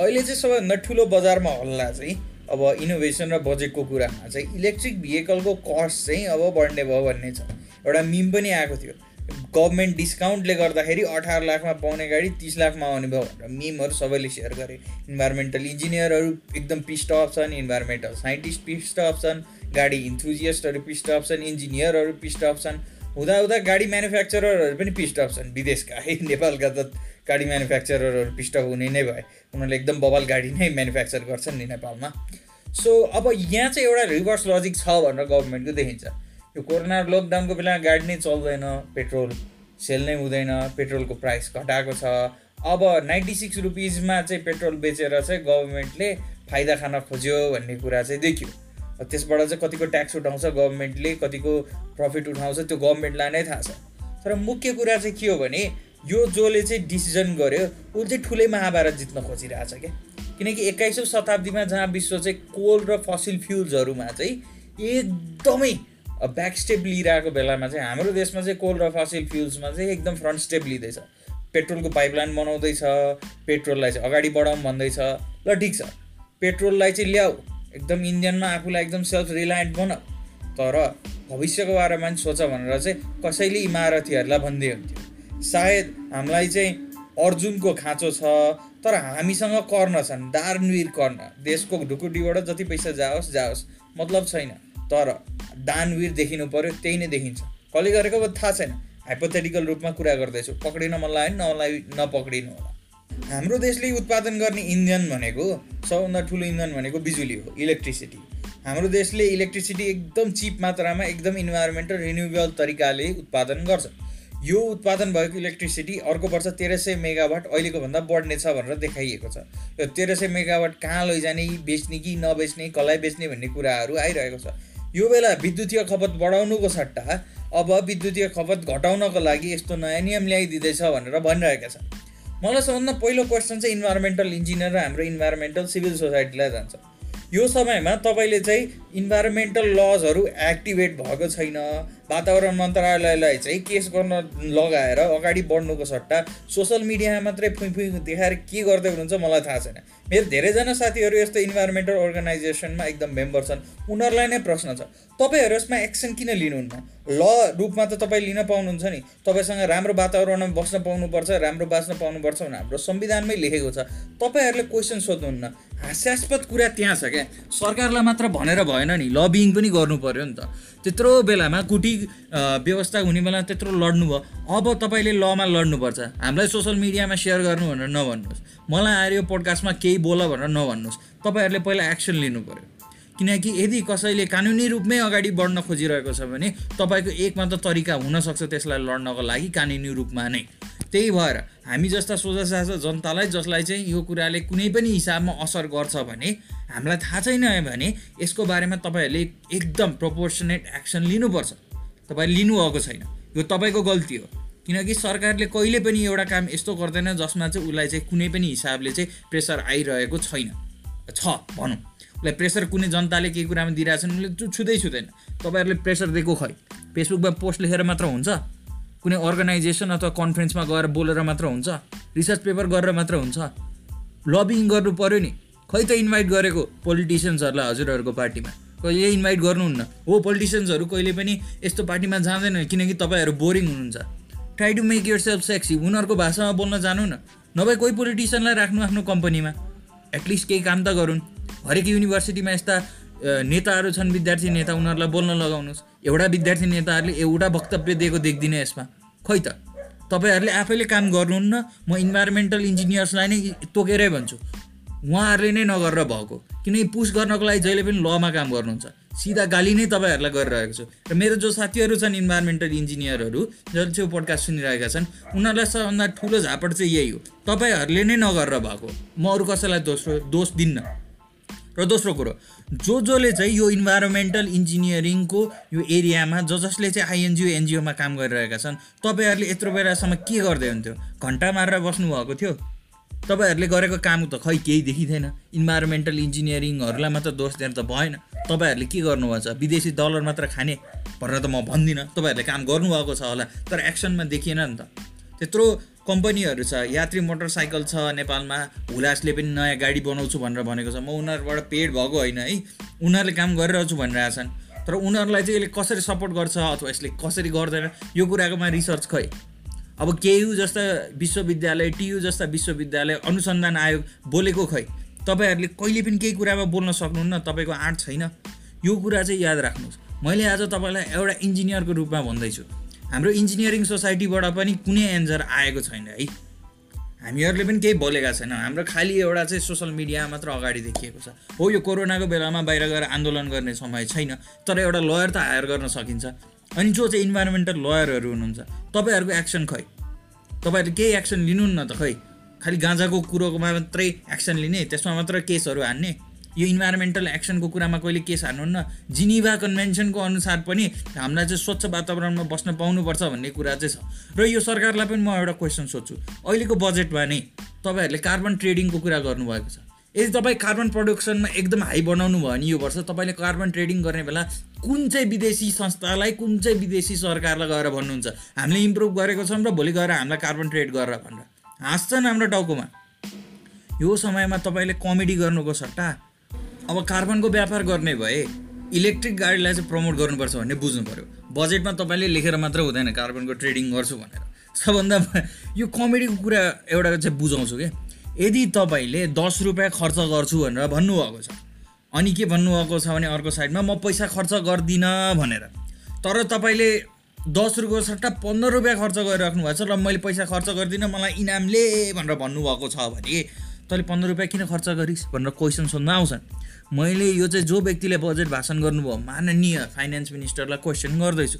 अहिले चाहिँ सबैभन्दा ठुलो बजारमा हल्ला चाहिँ अब इनोभेसन र बजेटको कुरामा चाहिँ इलेक्ट्रिक भेहिकलको कस्ट चाहिँ अब बढ्ने भयो भन्ने छ। एउटा मिम पनि आएको थियो। गभर्मेन्ट डिस्काउन्टले गर्दाखेरि अठार लाखमा पाउने गाडी तिस लाखमा आउने भयो भनेर मिमहरू सबैले सेयर गरे। इन्भाइरोमेन्टल इन्जिनियरहरू एकदम पिस्ट अफ छन् इन्भाइरोमेन्टल साइन्टिस्ट पिस्ट अफ छन् गाडी इन्थुजियस्टहरू पिस्ट अफ छन् इन्जिनियरहरू पिस्ट अफ छन् हुँदा हुँदा गाडी म्यानुफ्याक्चररहरू पनि पिस्ट अफ छन् विदेशका है नेपालका त गाडी म्यानुफ्याक्चररहरू पिस्ट अफ हुने नै भए। उनीहरूले एकदम बबाल गाडी नै म्यानुफ्याक्चर गर्छन् नि नेपालमा। सो अब यहाँ चाहिँ एउटा रिभर्स लजिक छ भनेर गभर्मेन्टको देखिन्छ। यो कोरोना लकडाउनको बेलामा गाडी नै चल्दैन पेट्रोल सेल नै हुँदैन पेट्रोलको प्राइस घटाएको छ। अब नाइन्टी सिक्स रुपिजमा चाहिँ पेट्रोल बेचेर चाहिँ गभर्मेन्टले फाइदा खान खोज्यो भन्ने कुरा चाहिँ देखियो। त्यसबाट चाहिँ कतिको ट्याक्स उठाउँछ गभर्मेन्टले कतिको प्रफिट उठाउँछ त्यो गभर्मेन्टलाई नै थाहा छ। तर मुख्य कुरा चाहिँ के हो भने यो जसले चाहिँ डिसिजन गर्यो उसले चाहिँ ठुलै महाभारत जित्न खोजिरहेछ क्या। किनकि एक्काइसौँ शताब्दीमा जहाँ विश्व चाहिँ कोल र फसिल फ्युल्सहरूमा चाहिँ एकदमै ब्याक स्टेप लिइरहेको बेलामा चाहिँ हाम्रो देशमा चाहिँ कोल र फसिल फ्युल्समा चाहिँ एकदम फ्रन्ट स्टेप लिँदैछ। पेट्रोलको पाइपलाइन बनाउँदैछ पेट्रोललाई चाहिँ अगाडि बढाउँ भन्दैछ। ल ठिक छ। पेट्रोललाई चाहिँ ल्याऊ। एकदम इन्डियनमा आफूलाई एकदम सेल्फ रिलायन्ट बनाऊ तर भविष्यको बारेमा सोच भनेर चाहिँ कसैले इमारतीहरूलाई भन्दै हुन्थ्यो सायद हामीलाई चाहिँ अर्जुनको खाँचो छ तर हामीसँग कर्ण छन् दानवीर कर्ण। देशको ढुकुटीबाट जति पैसा जाओस् जाओस्। मतलब छैन। तर दानवीर देखिनु पऱ्यो त्यही नै देखिन्छ। कसले गरेको थाहा छैन। हाइपोथेटिकल रूपमा कुरा गर्दैछु। पक्रिन मन लाग्यो नलाई नपक्रिनु होला। हाम्रो देशले उत्पादन गर्ने इन्धन भनेको सबभन्दा ठुलो इन्धन भनेको बिजुली हो इलेक्ट्रिसिटी। हाम्रो देशले इलेक्ट्रिसिटी एकदम चिप मात्रामा एकदम इन्भाइरोमेन्टल रिन्युएबल तरिकाले उत्पादन गर्छ। यो उत्पादन भएको इलेक्ट्रिसिटी अर्को वर्ष तेह्र सय मेगावाट अहिलेको भन्दा बढ्ने छ भनेर देखाइएको छ। यो तेह्र सय मेगावाट कहाँ लैजाने बेच्ने कि नबेच्ने कसलाई बेच्ने भन्ने कुराहरू आइरहेको छ। यो बेला विद्युतीय खपत बढाउनुको सट्टा अब विद्युतीय खपत घटाउनको लागि यस्तो नयाँ नियम ल्याइदिँदैछ भनेर भनिरहेका छन्। मलाई सबभन्दा पहिलो क्वेसन चाहिँ इन्भाइरोमेन्टल इन्जिनियर र हाम्रो इन्भाइरोमेन्टल सिभिल सोसाइटीलाई जान्छ। यो समयमा तपाईँले चाहिँ इन्भाइरोमेन्टल लजहरू एक्टिभेट भएको छैन वातावरण मन्त्रालयलाई चाहिँ केस गर्न लगाएर अगाडि बढ्नुको सट्टा सोसियल मिडियामा मात्रै फुइ फुइ देखाएर के गर्दै हुनुहुन्छ मलाई थाहा छैन। मेरो धेरैजना साथीहरू यस्तो इन्भाइरोमेन्टल अर्गनाइजेसनमा एकदम मेम्बर छन्। उनीहरूलाई नै प्रश्न छ तपाईँहरू यसमा एक्सन किन लिनुहुन्न? ल रूपमा त तपाईँ लिन पाउनुहुन्छ नि। तपाईँसँग राम्रो वातावरणमा बस्न पाउनुपर्छ राम्रो बाँच्न पाउनुपर्छ भने हाम्रो संविधानमै लेखेको छ। तपाईँहरूले क्वेसन सोध्नुहुन्न। हास्यास्पद कुरा त्यहाँ छ क्या। सरकारलाई मात्र भनेर भएन नि। लबिङ पनि गर्नु पऱ्यो नि त। त्यत्रो बेलामा कुटी व्यवस्था हुने बेला त्यत्रो लड्नु भयो अब तपाईँले लमा लड्नुपर्छ। हामीलाई सोसियल मिडियामा सेयर गर्नु भनेर नभन्नुहोस्। मलाई आएर यो पोडकास्टमा केही बोल भनेर नभन्नुहोस्। तपाईँहरूले पहिला एक्सन लिनु पऱ्यो किनकि यदि कसैले कानुनी रूपमै अगाडि बढ्न खोजिरहेको छ भने तपाईँको एक मात्र तरिका हुनसक्छ त्यसलाई लड्नको लागि कानुनी रूपमा नै। त्यही भएर हामी जस्ता सोझा साझा जनतालाई जसलाई चाहिँ यो कुराले कुनै पनि हिसाबमा असर गर्छ भने हामीलाई थाहा छैन भने यसको बारेमा तपाईँहरूले एकदम प्रोपोर्सनेट एक्सन लिनुपर्छ। तपाईँ लिनुभएको छैन। यो तपाईँको गल्ती हो। किनकि सरकारले कहिले पनि एउटा काम यस्तो गर्दैन जसमा चाहिँ उसलाई चाहिँ कुनै पनि हिसाबले चाहिँ प्रेसर आइरहेको छैन। छ भनौँ। उसलाई प्रेसर कुनै जनताले केही कुरामा दिइरहेछन् उसले छुँदै छुँदैन। तपाईँहरूले प्रेसर दिएको खै? फेसबुकमा पोस्ट लेखेर मात्र हुन्छ? कुनै अर्गनाइजेसन अथवा कन्फरेन्समा गएर बोलेर मात्र हुन्छ? रिसर्च पेपर गरेर मात्र हुन्छ? लबिङ गर्नु पऱ्यो नि। खै त इन्भाइट गरेको पोलिटिसियन्सहरूलाई हजुरहरूको पार्टीमा? कहिले इन्भाइट गर्नुहुन्न। हो पोलिटिसियन्सहरू कहिले पनि यस्तो पार्टीमा जाँदैन किनकि तपाईँहरू बोरिङ हुनुहुन्छ। Try to make yourself sexy उनीहरूको भाषामा बोल्न जानु न नभए कोही पोलिटिसियनलाई राख्नु आफ्नो कम्पनीमा एटलिस्ट केही काम त गरून्। हरेक युनिभर्सिटीमा यस्ता नेताहरू छन् विद्यार्थी नेता उनीहरूलाई बोल्न लगाउनुहोस्। एउटा विद्यार्थी नेताहरूले एउटा वक्तव्य दिएको देख्दिनँ यसमा। खै त? तपाईँहरूले आफैले काम गर्नुहुन्न। म इन्भाइरोमेन्टल इन्जिनियर्सलाई नै तोकेरै भन्छु। उहाँहरूले नै नगरेर भएको। किनकि पुस गर्नको लागि जहिले पनि लमा काम गर्नुहुन्छ। सिधा गाली नै तपाईँहरूलाई गरिरहेको छु। र मेरो जो साथीहरू छन् इन्भाइरोमेन्टल इन्जिनियरहरू जसले चाहिँ पोडकास्ट सुनिरहेका छन् उनीहरूलाई सबभन्दा ठुलो झापड चाहिँ यही हो। तपाईँहरूले नै नगरेर भएको। म अरू कसैलाई दोस्रो दोष दिन्न। र दोस्रो कुरो जो जसले चाहिँ यो इन्भाइरोमेन्टल इन्जिनियरिङको यो एरियामा ज जसले चाहिँ आइएनजिओ एनजिओमा काम गरिरहेका छन् तपाईँहरूले यत्रो बेलासम्म के गर्दै हुन्थ्यो? घन्टा मारेर बस्नुभएको थियो। तपाईँहरूले गरेको काम त खै केही देखिँदैन। इन्भाइरोमेन्टल इन्जिनियरिङहरूलाई मात्र दोष दिएर त भएन। तपाईँहरूले के गर्नुभएको छ विदेशी डलर मात्र खाने भनेर त म भन्दिनँ। तपाईँहरूले काम गर्नुभएको छ होला तर एक्सनमा देखिएन नि त। त्यत्रो कम्पनीहरू छ यात्री मोटरसाइकल छ नेपालमा हुलासले पनि नयाँ गाडी बनाउँछु भनेर भनेको छ। म उनीहरूबाट पेड भएको होइन है। उनीहरूले काम गरिरहेछु भनिरहेछन् तर उनीहरूलाई चाहिँ यसले कसरी सपोर्ट गर्छ अथवा यसले कसरी गर्दैन यो कुराकोमा रिसर्च खै? अब केयु जस्ता विश्वविद्यालय टियु जस्ता विश्वविद्यालय अनुसन्धान आयोग बोलेको खै? तपाईँहरूले कहिले पनि केही कुरामा बोल्न सक्नुहुन्न तपाईँको आँट छैन। यो कुरा चाहिँ याद राख्नुहोस्। मैले आज तपाईँलाई एउटा इन्जिनियरको रूपमा भन्दैछु। हाम्रो इन्जिनियरिङ सोसाइटीबाट पनि कुनै एन्सर आएको छैन है। हामीहरूले पनि केही बोलेका छैनौँ। हाम्रो खालि एउटा चाहिँ सोसियल मिडिया मात्र अगाडि देखिएको छ। हो यो कोरोनाको बेलामा बाहिर गएर आन्दोलन गर्ने समय छैन तर एउटा लयर त हायर गर्न सकिन्छ। अनि जो चाहिँ इन्भाइरोमेन्टल लयरहरू हुनुहुन्छ तपाईँहरूको एक्सन खै? तपाईँहरूले केही एक्सन लिनुहुन्न त खै? खालि गाँजाको कुरोमा मात्रै एक्सन लिने त्यसमा मात्र केसहरू हान्ने? यो इन्भाइरोमेन्टल एक्सनको कुरामा कहिले केस हान्नुहुन्न? जिनिभा कन्भेन्सनको अनुसार पनि हामीलाई चाहिँ स्वच्छ वातावरणमा बस्न पाउनुपर्छ भन्ने कुरा चाहिँ छ। र यो सरकारलाई पनि म एउटा क्वेसन सोध्छु। अहिलेको बजेटमा नै तपाईँहरूले कार्बन ट्रेडिङको कुरा गर्नुभएको छ। यदि तपाईँ कार्बन प्रडक्सनमा एकदम हाई बनाउनु भयो भने यो वर्ष तपाईँले कार्बन ट्रेडिङ गर्ने बेला कुन चाहिँ विदेशी संस्थालाई कुन चाहिँ विदेशी सरकारलाई गएर भन्नुहुन्छ? हामीले इम्प्रुभ गरेको छौँ र भोलि गएर हामीलाई कार्बन ट्रेड गरेर भनेर। हाँस्छन् हाम्रो टाउकोमा। यो समयमा तपाईँले कमेडी गर्नुको सट्टा। अब कार्बनको व्यापार गर्ने भए इलेक्ट्रिक गाडीलाई चाहिँ प्रमोट गर्नुपर्छ भन्ने बुझ्नु पऱ्यो बजेटमा तपाईँले लेखेर मात्र हुँदैन कार्बनको ट्रेडिङ गर्छु भनेर। सबभन्दा यो कमेडीको कुरा एउटा चाहिँ बुझाउँछु क्या यदि तपाईँले दस रुपियाँ खर्च गर्छु भनेर भन्नुभएको छ अनि के भन्नुभएको छ भने अर्को साइडमा म पैसा खर्च गर्दिनँ भनेर। तर तपाईँले दस रुपियाँको सट्टा पन्ध्र रुपियाँ खर्च गरिराख्नु भएको छ र मैले पैसा खर्च गर्दिनँ मलाई इनामले भनेर भन्नुभएको छ भने तैँले पन्ध्र रुपियाँ किन खर्च गरिस्? भनेर क्वेसन सोध्न आउँछन्। मैले यो चाहिँ जो व्यक्तिले बजेट भाषण गर्नुभयो माननीय फाइनेन्स मिनिस्टरलाई क्वेसन गर्दैछु।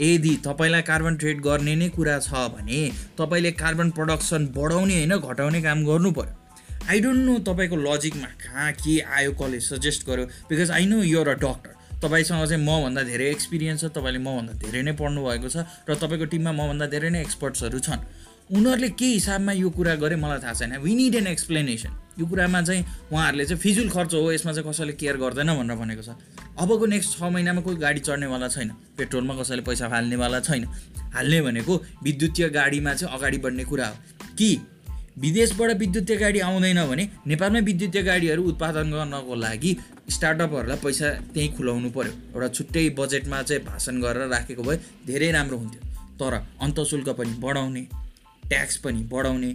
यदि तपाईँलाई कार्बन ट्रेड गर्ने नै कुरा छ भने तपाईँले कार्बन प्रडक्सन बढाउने होइन घटाउने काम गर्नु पऱ्यो आई डोन्ट नो तपाईँको लजिकमा कहाँ के आयो कसले सजेस्ट गर्यो because I know you're a doctor तपाईँसँग चाहिँ मभन्दा धेरै एक्सपिरियन्स छ तपाईँले मभन्दा धेरै नै पढ्नु भएको छ र तपाईँको टिममा मभन्दा धेरै नै एक्सपर्ट्सहरू छन्। उनीहरूले के हिसाबमा यो कुरा गरे मलाई थाहा छैन। वी निड एन एक्सप्लेनेसन यो कुरामा चाहिँ उहाँहरूले चाहिँ फिजुल खर्च हो यसमा चाहिँ कसैले केयर गर्दैन भनेर भनेको छ। अबको नेक्स्ट छ महिनामा कोही गाडी चढ्नेवाला छैन। पेट्रोलमा कसैले पैसा फाल्नेवाला छैन। हाल्ने भनेको विद्युतीय गाडीमा चाहिँ अगाडि बढ्ने कुरा हो। कि विदेशबाट विद्युतीय गाडी आउँदैन भने नेपालमै विद्युतीय गाडीहरू उत्पादन गर्नको लागि स्टार्टअपहरूलाई पैसा त्यहीँ खुलाउनु पऱ्यो एउटा छुट्टै बजेटमा चाहिँ भाषण गरेर राखेको भए धेरै राम्रो हुन्थ्यो। तर अन्तशुल्क पनि बढाउने ट्याक्स पनि बढाउने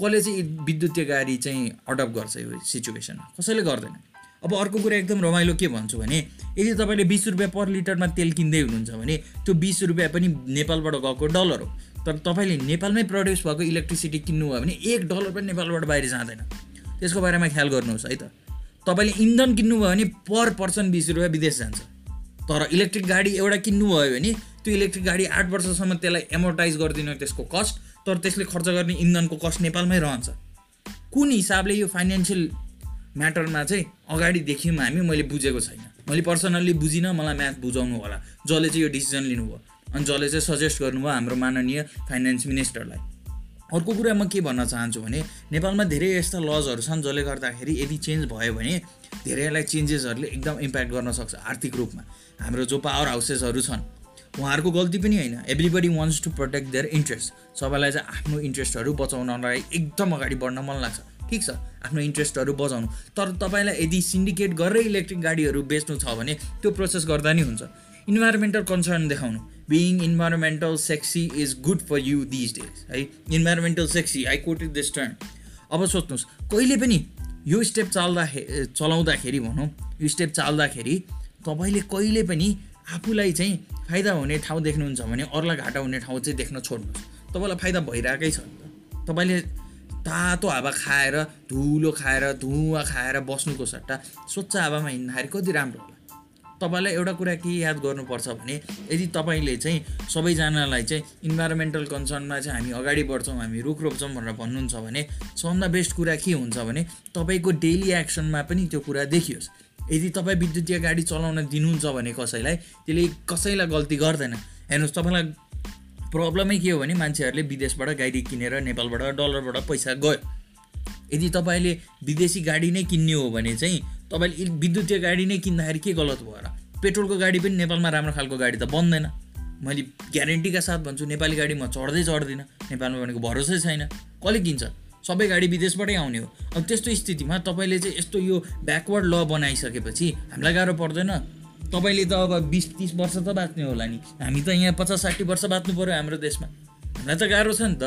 कसले चाहिँ विद्युतीय गाडी चाहिँ अडप्ट गर्छ यो सिचुएसनमा? कसैले गर्दैन। अब अर्को कुरा एकदम रमाइलो के भन्छु भने यदि तपाईँले बिस रुपियाँ पर लिटरमा तेल किन्दै हुनुहुन्छ भने त्यो बिस रुपियाँ पनि नेपालबाट गएको डलर हो। तर तपाईँले नेपालमै प्रड्युस भएको इलेक्ट्रिसिटी किन्नुभयो भने एक डलर पनि नेपालबाट बाहिर जाँदैन। त्यसको बारेमा ख्याल गर्नुहोस् है त। तपाईँले इन्धन किन्नुभयो भने पर पर्सन बिस रुपियाँ विदेश जान्छ। तर इलेक्ट्रिक गाडी एउटा किन्नुभयो भने त्यो इलेक्ट्रिक गाडी आठ वर्षसम्म त्यसलाई एमोर्टाइज गरिदिनु त्यसको कस्ट तर त्यसले खर्च गर्ने इन्धनको कस्ट नेपालमै रहन्छ। कुन हिसाबले यो फाइनेन्सियल म्याटरमा चाहिँ अगाडि देखियौँ हामी मैले बुझेको छैन। मैले पर्सनल्ली बुझिनँ मलाई म्याथ बुझाउनु होला। जसले चाहिँ यो डिसिजन लिनुभयो। अनि जसले चाहिँ सजेस्ट गर्नुभयो हाम्रो माननीय फाइनेन्स मिनिस्टरलाई अर्को कुरा म के भन्न चाहन्छु भने नेपालमा धेरै यस्ता लजहरू छन् जसले गर्दाखेरि यदि चेन्ज भयो भने धेरैलाई चेन्जेसहरूले एकदम इम्प्याक्ट गर्न सक्छ आर्थिक रूपमा। हाम्रो जो पावर हाउसेसहरू छन् उहाँहरूको गल्ती पनि होइन। Everybody wants to protect their interest सबैलाई चाहिँ आफ्नो इन्ट्रेस्टहरू बचाउनलाई एकदम अगाडि बढ्न मन लाग्छ। ठिक छ आफ्नो इन्ट्रेस्टहरू बचाउनु। तर तपाईँलाई यदि सिन्डिकेट गरेर इलेक्ट्रिक गाडीहरू बेच्नु छ भने त्यो प्रोसेस गर्दा नि हुन्छ। इन्भाइरोमेन्टल कन्सर्न देखाउनु। Being environmental sexy is good for you this days है environmental sexy I quoted this term अब सोच्नुहोस् कहिले पनि यो स्टेप चाल्दाखेरि चलाउँदाखेरि भनौँ यो स्टेप चाल्दाखेरि तपाईँले कहिले पनि आफूलाई चाहिँ फाइदा हुने ठाउँ देख्नुहुन्छ भने अरूलाई घाटा हुने ठाउँ चाहिँ देख्न छोड्नुहोस्। तपाईँलाई फाइदा भइरहेकै छ नि त। तपाईँले तातो हावा खाएर धुलो खाएर धुवा खाएर बस्नुको सट्टा स्वच्छ हावामा हिँड्दाखेरि कति राम्रो तपाईँलाई एउटा कुरा के याद गर्नुपर्छ भने यदि तपाईँले चाहिँ सबैजनालाई चाहिँ इन्भाइरोमेन्टल कन्सर्नमा चाहिँ हामी अगाडि बढ्छौँ हामी रुख रोप्छौँ भनेर भन्नुहुन्छ भने सबभन्दा बेस्ट कुरा के हुन्छ भने तपाईँको डेली एक्सनमा पनि त्यो कुरा देखियोस्। यदि तपाईँ विद्युतीय गाडी चलाउन दिनुहुन्छ भने कसैलाई त्यसले कसैलाई गल्ती गर्दैन। हेर्नुहोस् तपाईँलाई प्रब्लमै के हो भने मान्छेहरूले विदेशबाट गाडी किनेर नेपालबाट डलरबाट पैसा गयो। यदि तपाईँले विदेशी गाडी नै किन्ने हो भने चाहिँ तपाईँले विद्युतीय गाडी नै किन्दाखेरि के गलत भयो र पेट्रोलको गाडी पनि नेपालमा राम्रो खालको गाडी त बन्दैन। मैले ग्यारेन्टीका साथ भन्छु नेपाली गाडी म चढ्दै चढ्दिनँ। नेपालमा भनेको भरोसै छैन। कसले किन्छ? सबै गाडी विदेशबाटै आउने हो। अब त्यस्तो स्थितिमा तपाईँले चाहिँ यस्तो यो ब्याकवर्ड ल बनाइसकेपछि हामीलाई गाह्रो पर्दैन। तपाईँले त अब बिस तिस वर्ष त बाँच्ने होला नि। हामी त यहाँ पचास साठी वर्ष बाँच्नु पऱ्यो हाम्रो देशमा। हामीलाई त गाह्रो छ नि त।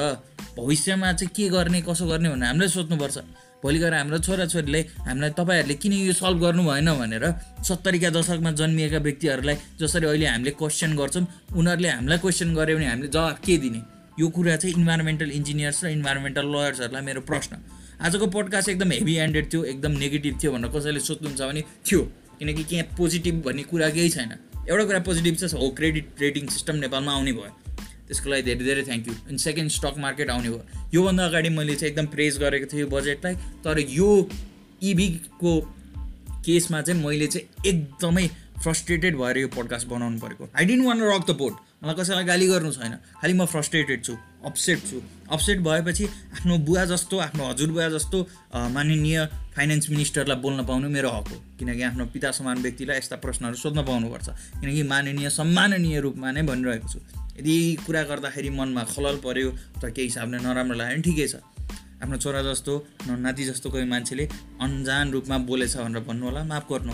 भविष्यमा चाहिँ के गर्ने कसो गर्ने भनेर हामीलाई सोच्नुपर्छ भोलि गएर हाम्रो छोराछोरीलाई हामीलाई तपाईँहरूले किन यो सल्भ गर्नु भएन भनेर सत्तरीका दशकमा जन्मिएका व्यक्तिहरूलाई जसरी अहिले हामीले क्वेसन गर्छौँ उनीहरूले हामीलाई क्वेसन गऱ्यो भने हामीले जवाब के दिने? यो कुरा चाहिँ इन्भाइरोमेन्टल इन्जिनियर्स र इन्भाइरोमेन्टल लयर्सहरूलाई मेरो प्रश्न। आजको पडकास्ट एकदम हेभी ह्यान्डेड थियो एकदम नेगेटिभ थियो भनेर कसैले सोध्नुहुन्छ भने थियो किनकि त्यहाँ पोजिटिभ भन्ने कुरा केही छैन। एउटा कुरा पोजिटिभ छ हो क्रेडिट रेटिङ सिस्टम नेपालमा आउने भयो। त्यसको लागि धेरै धेरै थ्याङ्क यू अनि सेकेन्ड स्टक मार्केट आउने भयो योभन्दा अगाडि मैले चाहिँ एकदम प्रेज गरेको थिएँ यो बजेटलाई तर यो इभीको केसमा चाहिँ मैले चाहिँ एकदमै फ्रस्ट्रेटेड भएर यो पोडकास्ट बनाउनु परेको। I didn't want rock the boat मलाई कसैलाई गाली गर्नु छैन। खालि म फ्रस्ट्रेटेड छु। अपसेट छु। अपसेट भएपछि आफ्नो बुवा जस्तो आफ्नो हजुरबुवा जस्तो माननीय फाइनेन्स मिनिस्टरलाई बोल्न पाउनु मेरो हक हो। किनकि आफ्नो पिता समान व्यक्तिलाई यस्ता प्रश्नहरू सोध्न पाउनुपर्छ। किनकि माननीय सम्माननीय रूपमा नै भनिरहेको छु। यदि कुरा गर्दाखेरि मनमा खलल पऱ्यो अथवा केही हिसाबले नराम्रो लाग्यो भने ठिकै छ। आफ्नो छोरा जस्तो नाति जस्तो कोही मान्छेले अन्जान रूपमा बोलेछ भनेर भन्नु होला माफ गर्नु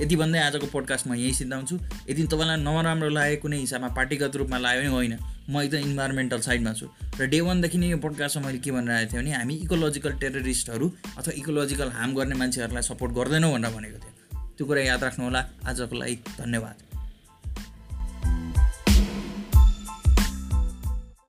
यति भन्दै आजको पोडकास्ट म यहीँ सिद्धाउँछु। यदि तपाईँलाई नराम्रो लाग्यो कुनै हिसाबमा पार्टीगत रूपमा लाग्यो भने होइन म एकदम इन्भाइरोमेन्टल साइडमा छु। र डे वानदेखि नै यो पोडकास्टमा मैले के भनिरहेको थिएँ भने हामी इकोलोजिकल टेररिस्टहरू अथवा इकोलोजिकल हार्म गर्ने मान्छेहरूलाई सपोर्ट गर्दैनौँ भनेर भनेको थिएँ। त्यो कुरा याद राख्नु होला आजको लागि धन्यवाद।